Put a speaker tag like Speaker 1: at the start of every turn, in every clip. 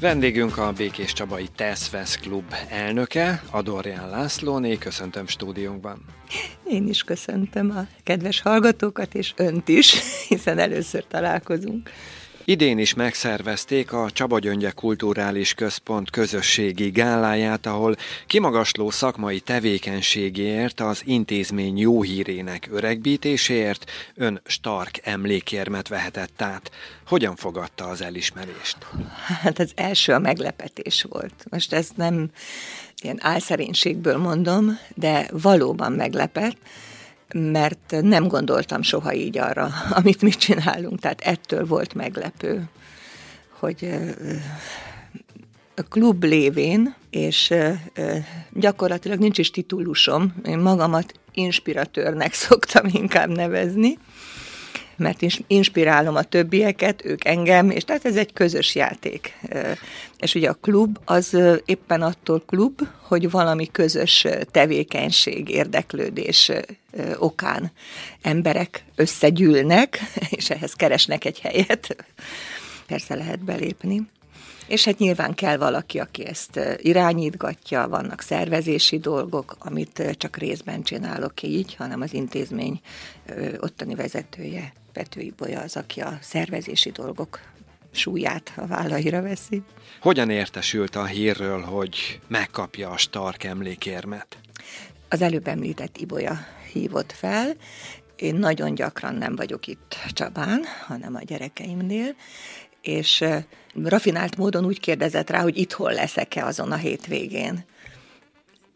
Speaker 1: Vendégünk a Békés Csabai Teszvesz Klub elnöke, Adorján Lászlóné. Köszöntöm stúdiónkban.
Speaker 2: Én is köszöntöm a kedves hallgatókat, és önt is, hiszen először találkozunk.
Speaker 1: Idén is megszervezték a Csaba Gyöngye Kulturális Központ közösségi gáláját, ahol kimagasló szakmai tevékenységért az intézmény jó hírének öregbítéséért ön Stark emlékérmet vehetett át. Hogyan fogadta az elismerést?
Speaker 2: Hát az első a meglepetés volt. Most ezt nem ilyen álszerénységből mondom, de valóban meglepett mert nem gondoltam soha így arra, amit mi csinálunk, tehát ettől volt meglepő, hogy a klub lévén, és gyakorlatilag nincs is titulusom, én magamat inspiratőrnek szoktam inkább nevezni, mert inspirálom a többieket, ők engem, és tehát ez egy közös játék. És ugye a klub az éppen attól klub, hogy valami közös tevékenység, érdeklődés okán emberek összegyűlnek, és ehhez keresnek egy helyet. Persze lehet belépni. És hát nyilván kell valaki, aki ezt irányítgatja, vannak szervezési dolgok, amit csak részben csinálok így, hanem az intézmény ottani vezetője, Petői Bolya az, aki a szervezési dolgok súlyát a vállaira veszi.
Speaker 1: Hogyan értesült a hírről, hogy megkapja a Stark emlékérmet?
Speaker 2: Az előbb említett Ibolya hívott fel, én nagyon gyakran nem vagyok itt Csabán, hanem a gyerekeimnél, és rafinált módon úgy kérdezett rá, hogy itthon leszek-e azon a hétvégén.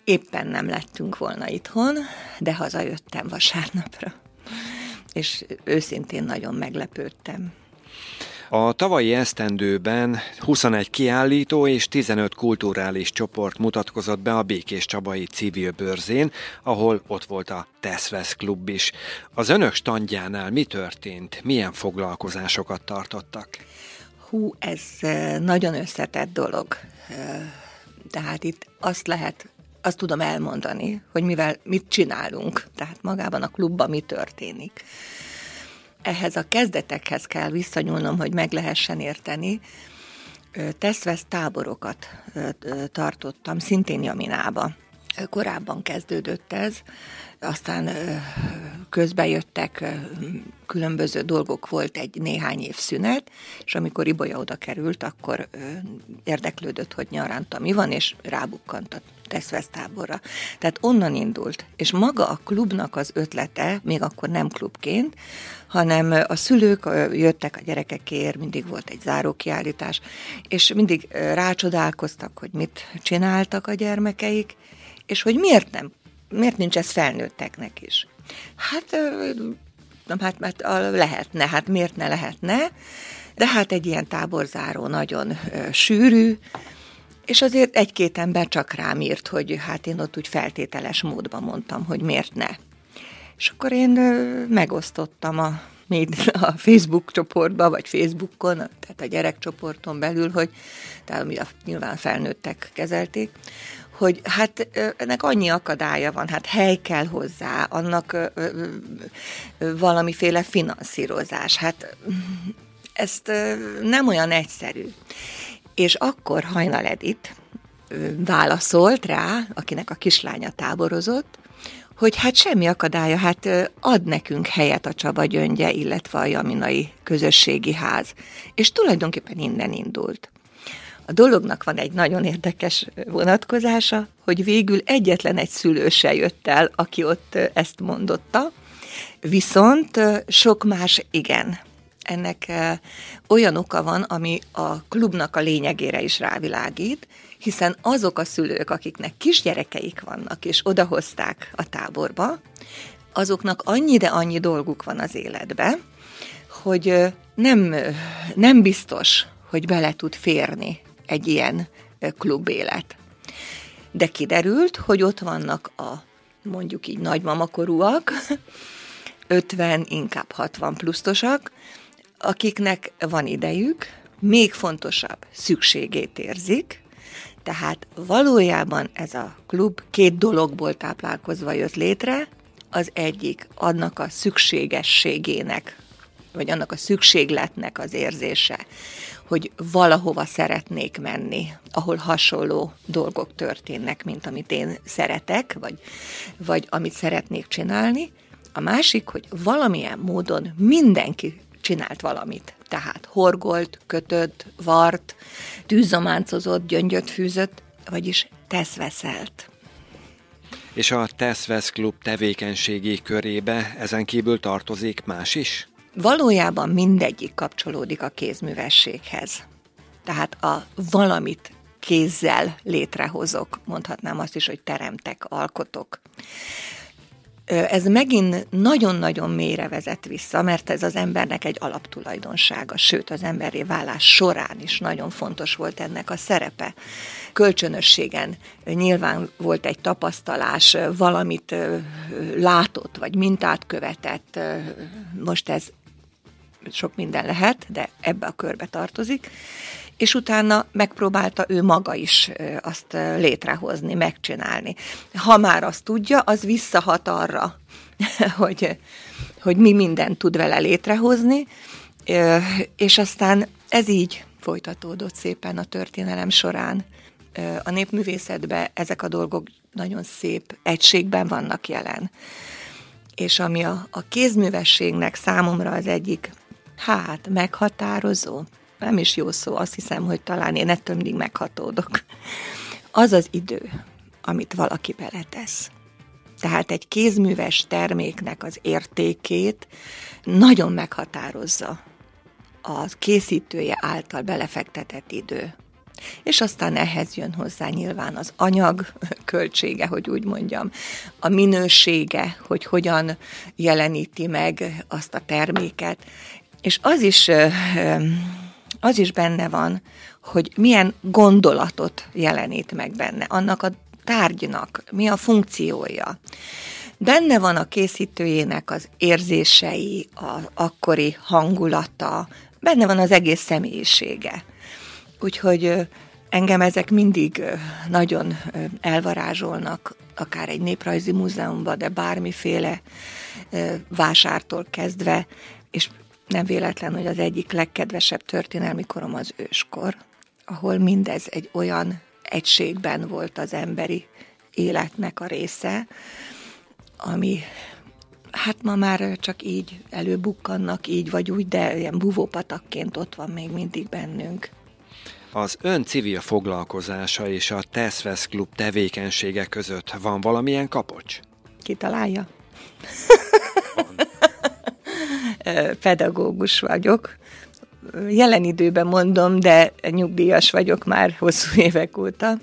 Speaker 2: Éppen nem lettünk volna itthon, de hazajöttem vasárnapra. És őszintén nagyon meglepődtem.
Speaker 1: A tavalyi esztendőben 21 kiállító és 15 kulturális csoport mutatkozott be a Békés Csabai civil bőrzén, ahol ott volt a Teszvesz klub is. Az önök standjánál mi történt? Milyen foglalkozásokat tartottak?
Speaker 2: Hú, ez nagyon összetett dolog. Tehát itt azt lehet azt tudom elmondani, hogy mivel mit csinálunk, tehát magában a klubban mi történik. Ehhez a kezdetekhez kell visszanyúlnom, hogy meg lehessen érteni. Teszvesz táborokat tartottam, szintén Jaminába. Korábban kezdődött ez, aztán közbe jöttek különböző dolgok, volt egy néhány év szünet, és amikor Ibolya oda került, akkor érdeklődött, hogy nyaranta mi van, és rábukkant a Teszvesz táborra. Tehát onnan indult. És maga a klubnak az ötlete, még akkor nem klubként, hanem a szülők jöttek a gyerekekért, mindig volt egy zárókiállítás, és mindig rácsodálkoztak, hogy mit csináltak a gyermekeik, és hogy miért nem, miért nincs ez felnőtteknek is. Hát, nem, hát mert lehetne, hát miért ne lehetne, de hát egy ilyen táborzáró nagyon sűrű, és azért egy-két ember csak rám írt, hogy hát én ott úgy feltételes módban mondtam, hogy miért ne. És akkor én megosztottam a, a Facebook csoportba, vagy Facebookon, tehát a gyerekcsoporton belül, hogy tehát mi a, nyilván felnőttek kezelték, hogy hát ennek annyi akadálya van, hát hely kell hozzá, annak valamiféle finanszírozás. Hát ezt nem olyan egyszerű. És akkor Hajnal Edith válaszolt rá, akinek a kislánya táborozott, hogy hát semmi akadálya, hát ad nekünk helyet a Csaba Gyöngye, illetve a Jaminai Közösségi Ház. És tulajdonképpen innen indult. A dolognak van egy nagyon érdekes vonatkozása, hogy végül egyetlen egy szülő se jött el, aki ott ezt mondotta, viszont sok más igen. Ennek olyan oka van, ami a klubnak a lényegére is rávilágít, hiszen azok a szülők, akiknek kisgyerekeik vannak, és odahozták a táborba, azoknak annyi, de annyi dolguk van az életbe, hogy nem, nem biztos, hogy bele tud férni egy ilyen klubélet. De kiderült, hogy ott vannak a mondjuk így nagymamakorúak, 50, inkább 60 plusztosak, akiknek van idejük, még fontosabb, szükségét érzik, tehát valójában ez a klub két dologból táplálkozva jött létre, az egyik annak a szükségességének vagy annak a szükségletnek az érzése, hogy valahova szeretnék menni, ahol hasonló dolgok történnek, mint amit én szeretek, vagy, vagy amit szeretnék csinálni. A másik, hogy valamilyen módon mindenki csinált valamit. Tehát horgolt, kötött, vart, tűzománcozott, gyöngyöt fűzött, vagyis teszveszelt.
Speaker 1: És a Teszvesz Klub tevékenységi körébe ezen kívül tartozik más is?
Speaker 2: Valójában mindegyik kapcsolódik a kézművességhez. Tehát a valamit kézzel létrehozok, mondhatnám azt is, hogy teremtek, alkotok. Ez megint nagyon-nagyon mélyre vezet vissza, mert ez az embernek egy alaptulajdonsága, sőt az emberi válás során is nagyon fontos volt ennek a szerepe. Kölcsönösségen nyilván volt egy tapasztalás, valamit látott, vagy mintát követett, most ez sok minden lehet, de ebbe a körbe tartozik, és utána megpróbálta ő maga is azt létrehozni, megcsinálni. Ha már azt tudja, az visszahat arra, hogy, hogy mi mindent tud vele létrehozni, és aztán ez így folytatódott szépen a történelem során. A népművészetben ezek a dolgok nagyon szép egységben vannak jelen. És ami a, a kézművességnek számomra az egyik, hát meghatározó, nem is jó szó, azt hiszem, hogy talán én ettől mindig meghatódok. Az az idő, amit valaki beletesz. Tehát egy kézműves terméknek az értékét nagyon meghatározza a készítője által belefektetett idő. És aztán ehhez jön hozzá nyilván az anyag költsége, hogy úgy mondjam, a minősége, hogy hogyan jeleníti meg azt a terméket. És az is az is benne van, hogy milyen gondolatot jelenít meg benne, annak a tárgynak mi a funkciója. Benne van a készítőjének az érzései, az akkori hangulata, benne van az egész személyisége. Úgyhogy engem ezek mindig nagyon elvarázsolnak, akár egy néprajzi múzeumban, de bármiféle vásártól kezdve, és nem véletlen, hogy az egyik legkedvesebb történelmi korom az őskor, ahol mindez egy olyan egységben volt az emberi életnek a része, ami hát ma már csak így előbukkannak, így vagy úgy, de ilyen buvópatakként ott van még mindig bennünk.
Speaker 1: Az ön civil foglalkozása és a Teszvesz Klub tevékenysége között van valamilyen kapocs?
Speaker 2: Ki találja? Pedagógus vagyok. Jelen időben mondom, de nyugdíjas vagyok már hosszú évek óta,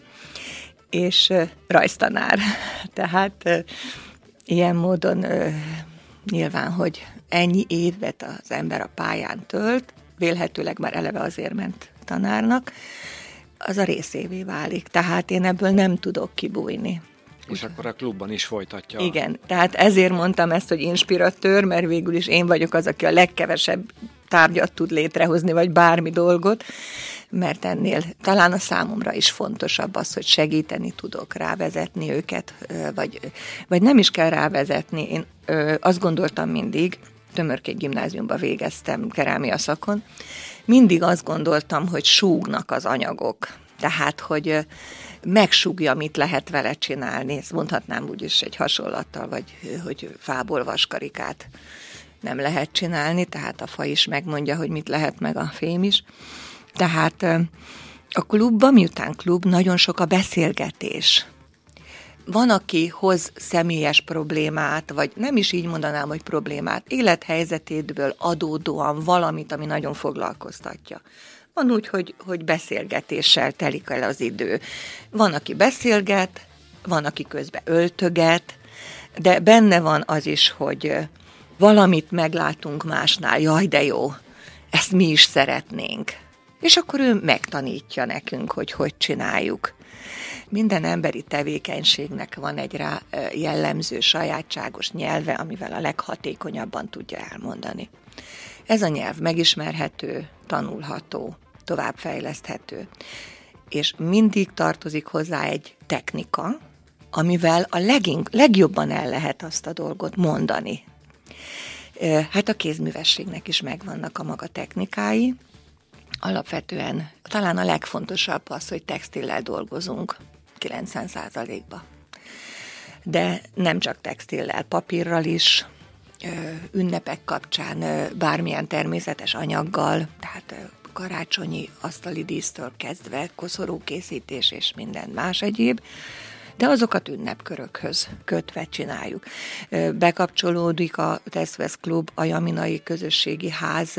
Speaker 2: és rajztanár. Tehát ilyen módon nyilván, hogy ennyi évet az ember a pályán tölt, vélhetőleg már eleve azért ment tanárnak, az a részévé válik. Tehát én ebből nem tudok kibújni.
Speaker 1: És akkor a klubban is folytatja.
Speaker 2: Igen, tehát ezért mondtam ezt, hogy inspiratőr, mert végül is én vagyok az, aki a legkevesebb tárgyat tud létrehozni, vagy bármi dolgot, mert ennél talán a számomra is fontosabb az, hogy segíteni tudok rávezetni őket, vagy, vagy nem is kell rávezetni. Én azt gondoltam mindig, Tömörkény gimnáziumba végeztem kerámia szakon, mindig azt gondoltam, hogy súgnak az anyagok. Tehát, hogy megsugja, mit lehet vele csinálni. Ezt mondhatnám úgy is egy hasonlattal, vagy hogy fából vaskarikát nem lehet csinálni, tehát a fa is megmondja, hogy mit lehet, meg a fém is. Tehát a klubban, miután klub, nagyon sok a beszélgetés. Van, aki hoz személyes problémát, vagy nem is így mondanám, hogy problémát, élethelyzetéből adódóan valamit, ami nagyon foglalkoztatja. Van úgy, hogy, hogy beszélgetéssel telik el az idő. Van, aki beszélget, van, aki közben öltöget, de benne van az is, hogy valamit meglátunk másnál, jaj, de jó, ezt mi is szeretnénk. És akkor ő megtanítja nekünk, hogy hogy csináljuk. Minden emberi tevékenységnek van egy rá jellemző, sajátságos nyelve, amivel a leghatékonyabban tudja elmondani. Ez a nyelv megismerhető, tanulható, továbbfejleszthető. És mindig tartozik hozzá egy technika, amivel a legink, legjobban el lehet azt a dolgot mondani. Hát a kézművességnek is megvannak a maga technikái. Alapvetően talán a legfontosabb az, hogy textillel dolgozunk 90%-ba. De nem csak textillel, papírral is, ünnepek kapcsán bármilyen természetes anyaggal, tehát karácsonyi asztali dísztől kezdve, koszorúkészítés és minden más egyéb, de azokat ünnepkörökhöz kötve csináljuk. Bekapcsolódik a Teszvesz Klub, a Jaminai Közösségi Ház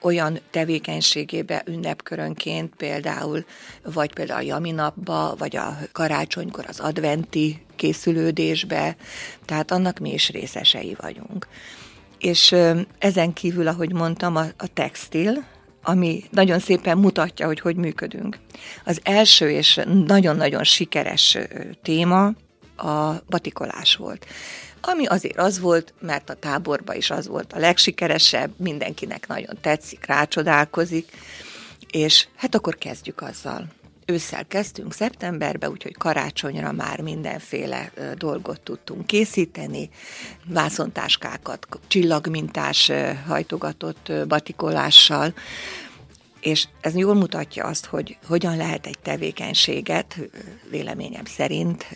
Speaker 2: olyan tevékenységébe ünnepkörönként, például, vagy például a Jaminapba, vagy a karácsonykor az adventi készülődésbe, tehát annak mi is részesei vagyunk. És ezen kívül, ahogy mondtam, a, a textil, ami nagyon szépen mutatja, hogy hogy működünk. Az első és nagyon-nagyon sikeres téma a batikolás volt. Ami azért az volt, mert a táborban is az volt a legsikeresebb, mindenkinek nagyon tetszik, rácsodálkozik, és hát akkor kezdjük azzal. Ősszel kezdtünk szeptemberbe, úgyhogy karácsonyra már mindenféle dolgot tudtunk készíteni, vászontáskákat, csillagmintás hajtogatott batikolással, és ez jól mutatja azt, hogy hogyan lehet egy tevékenységet, véleményem szerint,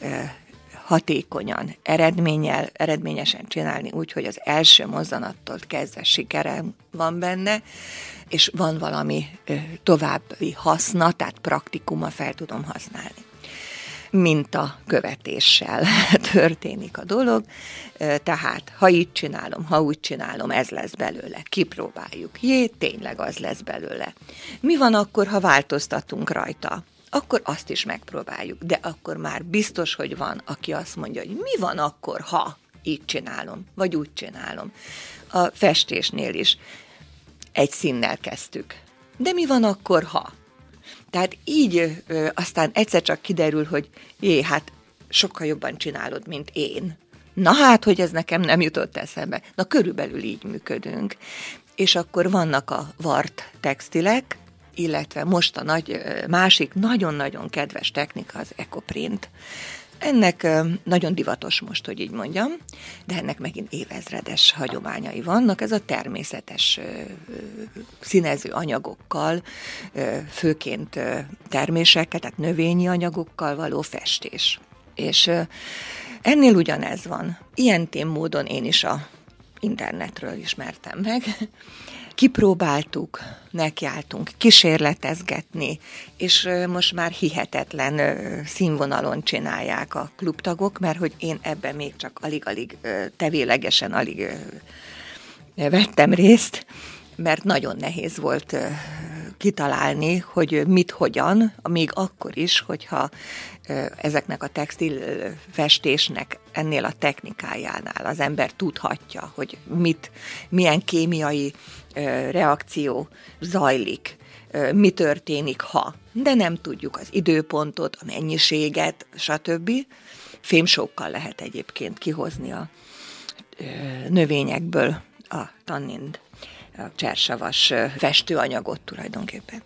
Speaker 2: hatékonyan, eredménnyel, eredményesen csinálni úgy, hogy az első mozzanattól kezdve sikerem van benne, és van valami további haszna, tehát praktikuma fel tudom használni minta követéssel történik a dolog, tehát ha így csinálom, ha úgy csinálom, ez lesz belőle, kipróbáljuk. Jé, tényleg az lesz belőle. Mi van akkor, ha változtatunk rajta? Akkor azt is megpróbáljuk, de akkor már biztos, hogy van, aki azt mondja, hogy mi van akkor, ha így csinálom, vagy úgy csinálom. A festésnél is egy színnel kezdtük. De mi van akkor, ha? Tehát így ö, aztán egyszer csak kiderül, hogy jé, hát sokkal jobban csinálod, mint én. Na hát, hogy ez nekem nem jutott eszembe. Na körülbelül így működünk. És akkor vannak a vart textilek, illetve most a nagy, másik nagyon-nagyon kedves technika az ecoprint. Ennek nagyon divatos most, hogy így mondjam, de ennek megint évezredes hagyományai vannak. Ez a természetes színező anyagokkal, főként termésekkel, tehát növényi anyagokkal való festés. És ennél ugyanez van. Ilyen tém módon én is a internetről ismertem meg, kipróbáltuk, nekiálltunk kísérletezgetni, és most már hihetetlen színvonalon csinálják a klubtagok, mert hogy én ebben még csak alig-alig tevélegesen alig vettem részt, mert nagyon nehéz volt kitalálni, hogy mit, hogyan, még akkor is, hogyha ezeknek a textil festésnek ennél a technikájánál az ember tudhatja, hogy mit, milyen kémiai reakció zajlik, mi történik, ha. De nem tudjuk az időpontot, a mennyiséget, stb. Fémsókkal lehet egyébként kihozni a növényekből a tannind, a csersavas festőanyagot tulajdonképpen.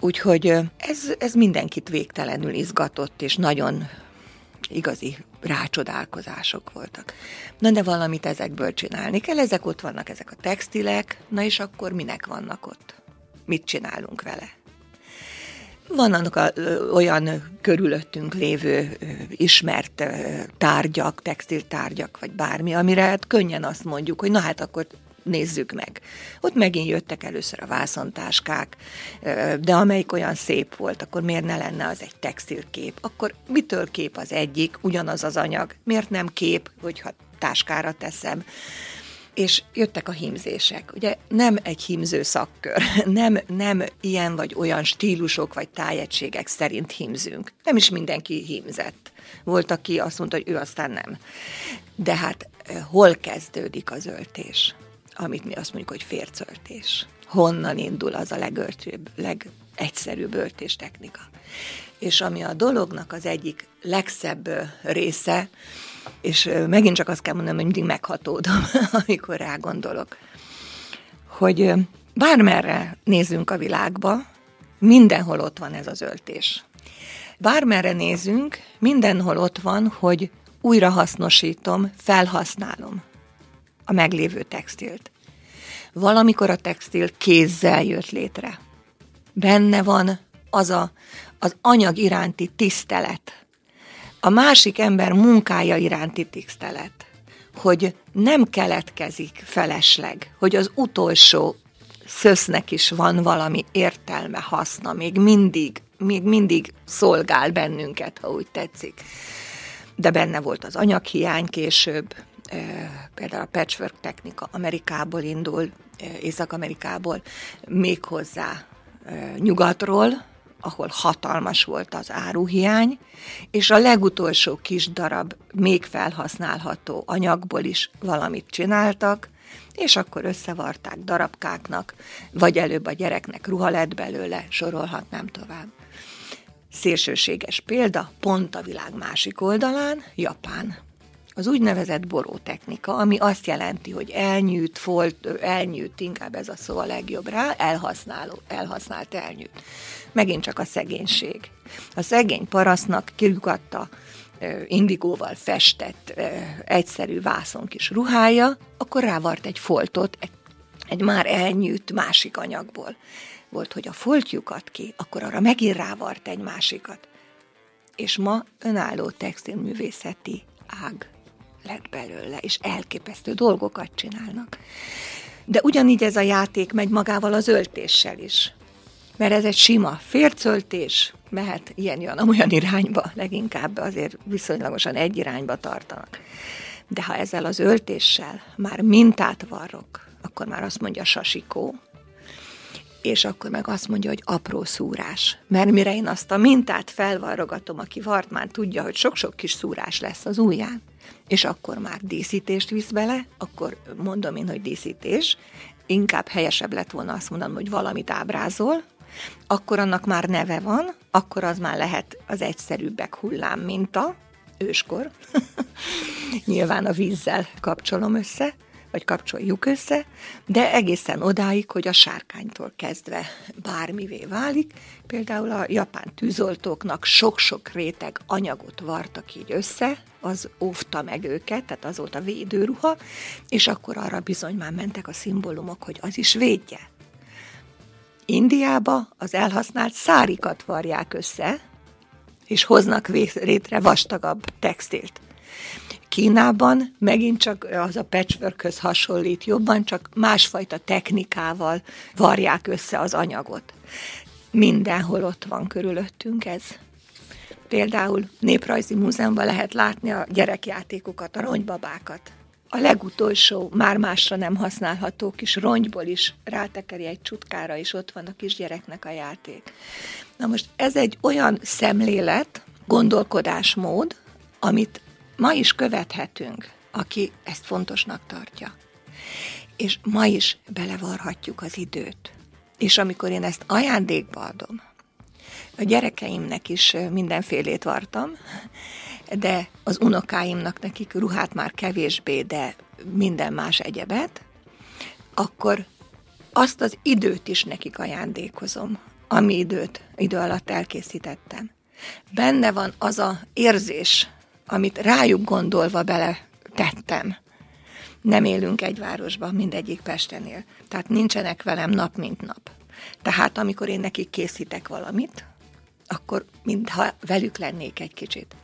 Speaker 2: Úgyhogy ez, ez mindenkit végtelenül izgatott, és nagyon igazi rácsodálkozások voltak. Na de valamit ezekből csinálni kell, ezek ott vannak, ezek a textilek, na és akkor minek vannak ott? Mit csinálunk vele? Vannak a, ö, olyan körülöttünk lévő ismert tárgyak, textiltárgyak, vagy bármi, amire hát könnyen azt mondjuk, hogy na hát akkor nézzük meg. Ott megint jöttek először a vászontáskák, de amelyik olyan szép volt, akkor miért ne lenne az egy textilkép? Akkor mitől kép az egyik, ugyanaz az anyag? Miért nem kép, hogyha táskára teszem? és jöttek a hímzések. Ugye nem egy hímző szakkör, nem, nem ilyen vagy olyan stílusok vagy tájegységek szerint hímzünk. Nem is mindenki hímzett. Volt, aki azt mondta, hogy ő aztán nem. De hát hol kezdődik az öltés? Amit mi azt mondjuk, hogy fércöltés. Honnan indul az a legöltőbb, legegyszerűbb öltés technika. És ami a dolognak az egyik legszebb része, és megint csak azt kell mondanom, hogy mindig meghatódom, amikor rá gondolok, hogy bármerre nézzünk a világba, mindenhol ott van ez az öltés. Bármerre nézünk, mindenhol ott van, hogy újrahasznosítom, felhasználom. A meglévő textilt. Valamikor a textil kézzel jött létre. Benne van az a, az anyag iránti tisztelet, a másik ember munkája iránti tisztelet, hogy nem keletkezik felesleg, hogy az utolsó szösznek is van valami értelme, haszna, még mindig, még mindig szolgál bennünket, ha úgy tetszik. De benne volt az anyaghiány később, például a patchwork technika Amerikából indul, Észak-Amerikából, méghozzá nyugatról, ahol hatalmas volt az áruhiány, és a legutolsó kis darab még felhasználható anyagból is valamit csináltak, és akkor összevarták darabkáknak, vagy előbb a gyereknek ruha lett belőle, sorolhatnám tovább. Szélsőséges példa, pont a világ másik oldalán, Japán. Az úgynevezett boró technika, ami azt jelenti, hogy elnyűjt, folt, elnyűjt, inkább ez a szó a legjobb rá, elhasználó, elhasznált elnyűjt. Megint csak a szegénység. A szegény parasznak kirugatta indigóval festett egyszerű vászon kis ruhája, akkor rávart egy foltot, egy, egy már elnyűjt másik anyagból. Volt, hogy a foltjukat ki, akkor arra megint rávart egy másikat. És ma önálló textilművészeti ág lett belőle, és elképesztő dolgokat csinálnak. De ugyanígy ez a játék megy magával az öltéssel is. Mert ez egy sima fércöltés, mehet ilyen olyan irányba, leginkább azért viszonylagosan egy irányba tartanak. De ha ezzel az öltéssel már mintát varrok, akkor már azt mondja sasikó, és akkor meg azt mondja, hogy apró szúrás. Mert mire én azt a mintát felvarrogatom, aki vart már tudja, hogy sok-sok kis szúrás lesz az ujján, és akkor már díszítést visz bele, akkor mondom én, hogy díszítés, inkább helyesebb lett volna azt mondanom, hogy valamit ábrázol, akkor annak már neve van, akkor az már lehet az egyszerűbbek hullám minta, őskor. Nyilván a vízzel kapcsolom össze, vagy kapcsoljuk össze, de egészen odáig, hogy a sárkánytól kezdve bármivé válik. Például a japán tűzoltóknak sok-sok réteg anyagot vartak így össze, az óvta meg őket, tehát az volt a védőruha, és akkor arra bizony már mentek a szimbólumok, hogy az is védje. Indiába az elhasznált szárikat varják össze, és hoznak létre vastagabb textilt. Kínában megint csak az a patchwork hasonlít jobban, csak másfajta technikával varják össze az anyagot. Mindenhol ott van körülöttünk ez. Például Néprajzi Múzeumban lehet látni a gyerekjátékokat, a ronybabákat. A legutolsó, már másra nem használható kis rongyból is rátekeri egy csutkára, és ott van a kisgyereknek a játék. Na most ez egy olyan szemlélet, gondolkodásmód, amit ma is követhetünk, aki ezt fontosnak tartja. És ma is belevarhatjuk az időt. És amikor én ezt ajándékba adom, a gyerekeimnek is mindenfélét vartam, de az unokáimnak nekik ruhát már kevésbé, de minden más egyebet, akkor azt az időt is nekik ajándékozom, ami időt, idő alatt elkészítettem. Benne van az a érzés, amit rájuk gondolva bele tettem. Nem élünk egy városban, mindegyik Pestenél. Tehát nincsenek velem nap, mint nap. Tehát amikor én nekik készítek valamit, akkor mintha velük lennék egy kicsit.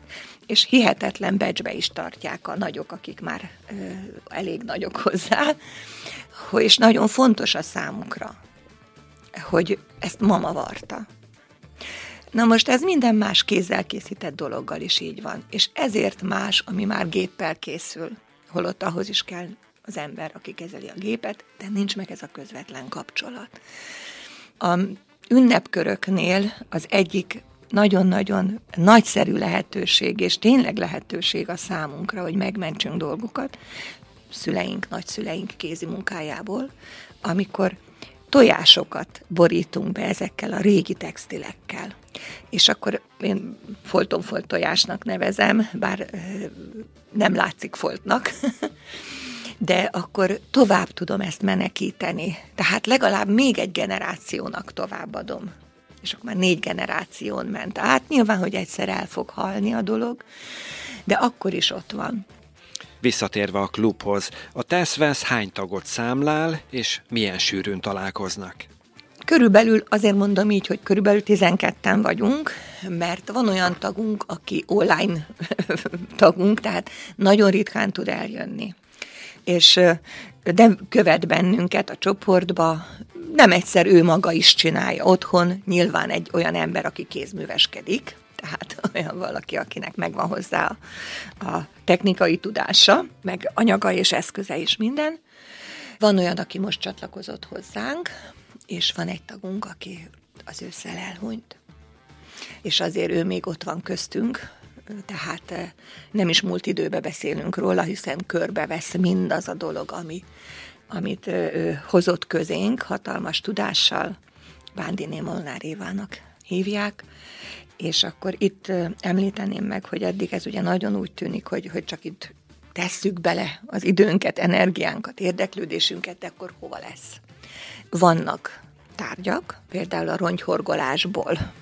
Speaker 2: És hihetetlen becsbe is tartják a nagyok, akik már ö, elég nagyok hozzá, és nagyon fontos a számukra, hogy ezt mama varta. Na most ez minden más kézzel készített dologgal is így van, és ezért más, ami már géppel készül, holott ahhoz is kell az ember, aki kezeli a gépet, de nincs meg ez a közvetlen kapcsolat. A ünnepköröknél az egyik nagyon-nagyon nagyszerű lehetőség, és tényleg lehetőség a számunkra, hogy megmentsünk dolgokat, szüleink, nagyszüleink kézi munkájából, amikor tojásokat borítunk be ezekkel a régi textilekkel. És akkor én folton folt tojásnak nevezem, bár nem látszik foltnak, de akkor tovább tudom ezt menekíteni. Tehát legalább még egy generációnak továbbadom. És akkor már négy generáción ment át. Nyilván, hogy egyszer el fog halni a dolog, de akkor is ott van.
Speaker 1: Visszatérve a klubhoz, a Teszvesz hány tagot számlál, és milyen sűrűn találkoznak?
Speaker 2: Körülbelül azért mondom így, hogy körülbelül 12-en vagyunk, mert van olyan tagunk, aki online tagunk, tehát nagyon ritkán tud eljönni. És de követ bennünket a csoportba, nem egyszer ő maga is csinálja otthon, nyilván egy olyan ember, aki kézműveskedik, tehát olyan valaki, akinek megvan hozzá a, a technikai tudása, meg anyaga és eszköze is minden. Van olyan, aki most csatlakozott hozzánk, és van egy tagunk, aki az ősszel elhunyt. És azért ő még ott van köztünk, tehát eh, nem is múlt időbe beszélünk róla, hiszen körbevesz mindaz a dolog, ami, amit ő hozott közénk, hatalmas tudással, Bándiné Molnár Évának hívják, és akkor itt említeném meg, hogy eddig ez ugye nagyon úgy tűnik, hogy, hogy csak itt tesszük bele az időnket, energiánkat, érdeklődésünket, de akkor hova lesz? Vannak tárgyak, például a rongyhorgolásból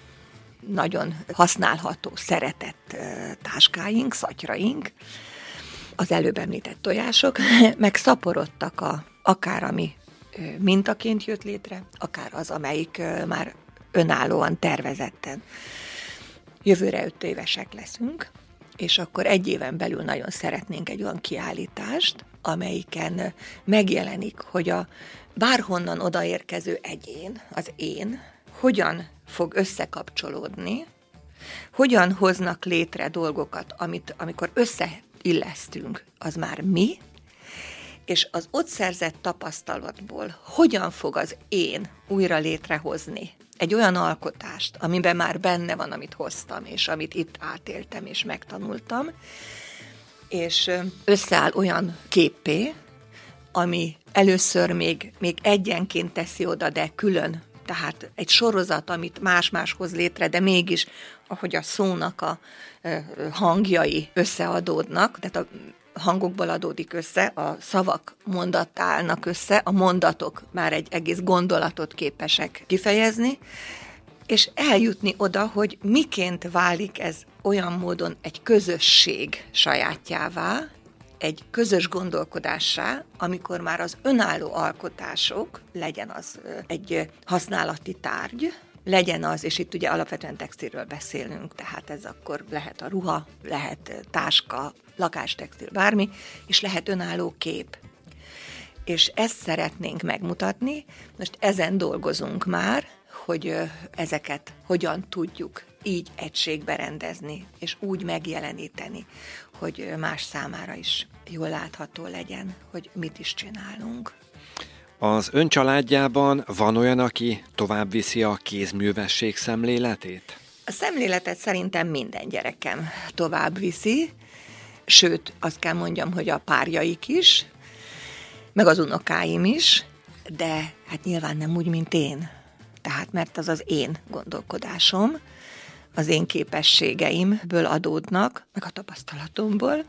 Speaker 2: nagyon használható, szeretett táskáink, szatyraink, az előbb említett tojások, meg szaporodtak a, akár ami mintaként jött létre, akár az, amelyik már önállóan tervezetten. Jövőre öt évesek leszünk, és akkor egy éven belül nagyon szeretnénk egy olyan kiállítást, amelyiken megjelenik, hogy a bárhonnan odaérkező egyén, az én, hogyan fog összekapcsolódni, hogyan hoznak létre dolgokat, amit amikor összeillesztünk, az már mi, és az ott szerzett tapasztalatból hogyan fog az én újra létrehozni egy olyan alkotást, amiben már benne van, amit hoztam, és amit itt átéltem és megtanultam, és összeáll olyan képé, ami először még, még egyenként teszi oda, de külön, tehát egy sorozat, amit más-más hoz létre, de mégis, ahogy a szónak a hangjai összeadódnak, tehát a hangokból adódik össze, a szavak mondatálnak össze, a mondatok már egy egész gondolatot képesek kifejezni, és eljutni oda, hogy miként válik ez olyan módon egy közösség sajátjává, egy közös gondolkodássá, amikor már az önálló alkotások, legyen az egy használati tárgy, legyen az, és itt ugye alapvetően textilről beszélünk, tehát ez akkor lehet a ruha, lehet táska, lakástextil, bármi, és lehet önálló kép. És ezt szeretnénk megmutatni, most ezen dolgozunk már, hogy ezeket hogyan tudjuk így egységbe rendezni, és úgy megjeleníteni, hogy más számára is jól látható legyen, hogy mit is csinálunk.
Speaker 1: Az ön családjában van olyan, aki tovább viszi a kézművesség szemléletét?
Speaker 2: A szemléletet szerintem minden gyerekem tovább viszi, sőt, azt kell mondjam, hogy a párjaik is, meg az unokáim is, de hát nyilván nem úgy, mint én. Tehát, mert az az én gondolkodásom, az én képességeimből adódnak, meg a tapasztalatomból,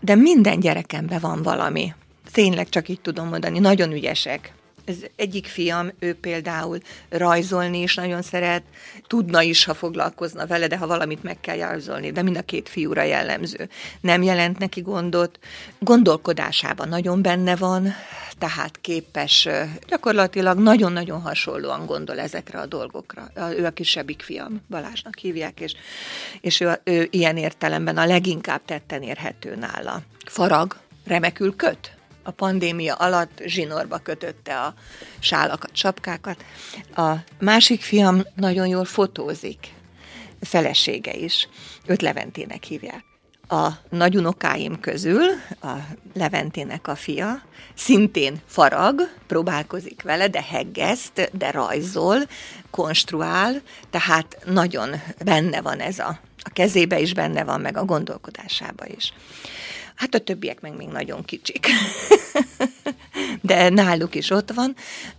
Speaker 2: de minden gyerekemben van valami. Tényleg csak így tudom mondani, nagyon ügyesek. Ez egyik fiam, ő például rajzolni is nagyon szeret, tudna is, ha foglalkozna vele, de ha valamit meg kell rajzolni, de mind a két fiúra jellemző. Nem jelent neki gondot, gondolkodásában nagyon benne van, tehát képes, gyakorlatilag nagyon-nagyon hasonlóan gondol ezekre a dolgokra. Ő a kisebbik fiam, Balázsnak hívják, és, és ő, ő ilyen értelemben a leginkább tetten érhető nála. Farag, remekül köt, a pandémia alatt zsinorba kötötte a sálakat, sapkákat. A másik fiam nagyon jól fotózik, felesége is, őt Leventének hívják. A nagyunokáim közül a Leventének a fia szintén farag, próbálkozik vele, de heggeszt, de rajzol, konstruál, tehát nagyon benne van ez a, a kezébe is benne van, meg a gondolkodásába is. Hát a többiek meg még nagyon kicsik. De náluk is ott van.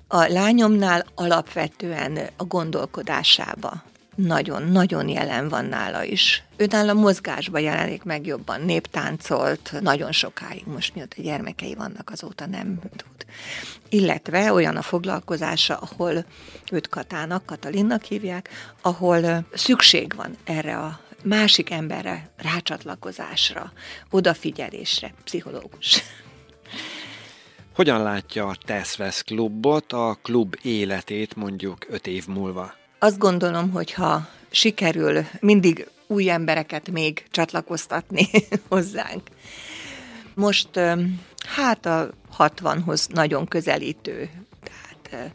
Speaker 2: A lányomnál alapvetően a gondolkodásába nagyon-nagyon jelen van nála is. Ő nála mozgásba jelenik meg jobban, néptáncolt nagyon sokáig, most mióta gyermekei vannak, azóta nem tud. Illetve olyan a foglalkozása, ahol őt Katának, Katalinnak hívják, ahol szükség van erre a másik emberre rácsatlakozásra, odafigyelésre, pszichológus.
Speaker 1: Hogyan látja a Teszvesz klubot, a klub életét mondjuk öt év múlva?
Speaker 2: Azt gondolom, hogy ha sikerül mindig új embereket még csatlakoztatni hozzánk. Most hát a 60-hoz nagyon közelítő, tehát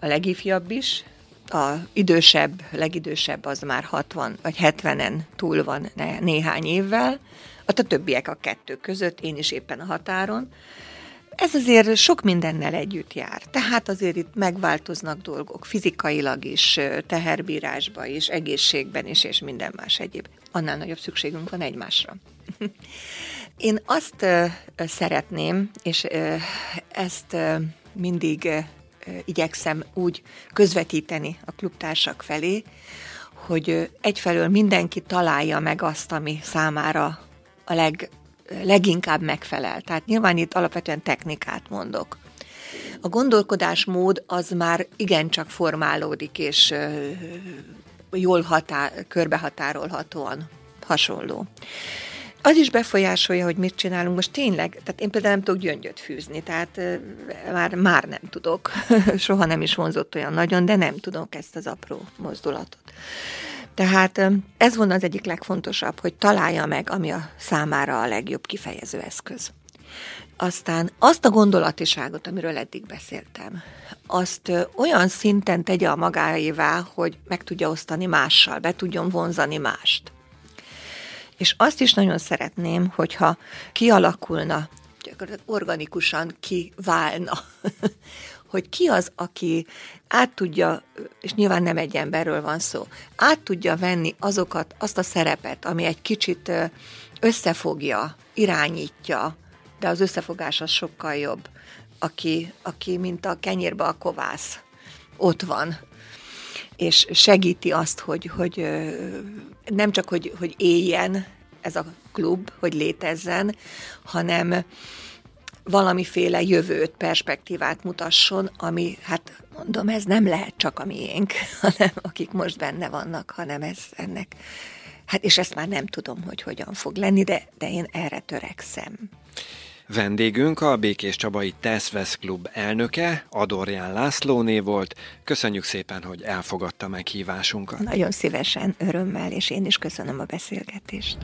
Speaker 2: a legifjabb is, a idősebb, legidősebb az már 60 vagy 70-en túl van néhány évvel, a többiek a kettő között, én is éppen a határon. Ez azért sok mindennel együtt jár. Tehát azért itt megváltoznak dolgok, fizikailag is, teherbírásba is, egészségben is, és minden más egyéb. Annál nagyobb szükségünk van egymásra. Én azt szeretném, és ezt mindig igyekszem úgy közvetíteni a klubtársak felé, hogy egyfelől mindenki találja meg azt, ami számára a leg, leginkább megfelel. Tehát nyilván itt alapvetően technikát mondok. A gondolkodásmód az már igencsak formálódik, és jól határ, körbehatárolhatóan hasonló az is befolyásolja, hogy mit csinálunk. Most tényleg, tehát én például nem tudok gyöngyöt fűzni, tehát már, már nem tudok. Soha nem is vonzott olyan nagyon, de nem tudok ezt az apró mozdulatot. Tehát ez volna az egyik legfontosabb, hogy találja meg, ami a számára a legjobb kifejező eszköz. Aztán azt a gondolatiságot, amiről eddig beszéltem, azt olyan szinten tegye a magáévá, hogy meg tudja osztani mással, be tudjon vonzani mást. És azt is nagyon szeretném, hogyha kialakulna, gyakorlatilag organikusan kiválna, hogy ki az, aki át tudja, és nyilván nem egy emberről van szó, át tudja venni azokat, azt a szerepet, ami egy kicsit összefogja, irányítja, de az összefogás az sokkal jobb, aki, aki mint a kenyérbe a kovász, ott van, és segíti azt, hogy, hogy nem csak, hogy, hogy éljen ez a klub, hogy létezzen, hanem valamiféle jövőt, perspektívát mutasson, ami, hát mondom, ez nem lehet csak a miénk, hanem akik most benne vannak, hanem ez ennek, hát és ezt már nem tudom, hogy hogyan fog lenni, de, de én erre törekszem.
Speaker 1: Vendégünk a Békés Csabai Teszvesz Klub elnöke, Adorján Lászlóné volt. Köszönjük szépen, hogy elfogadta meghívásunkat.
Speaker 2: Nagyon szívesen, örömmel, és én is köszönöm a beszélgetést.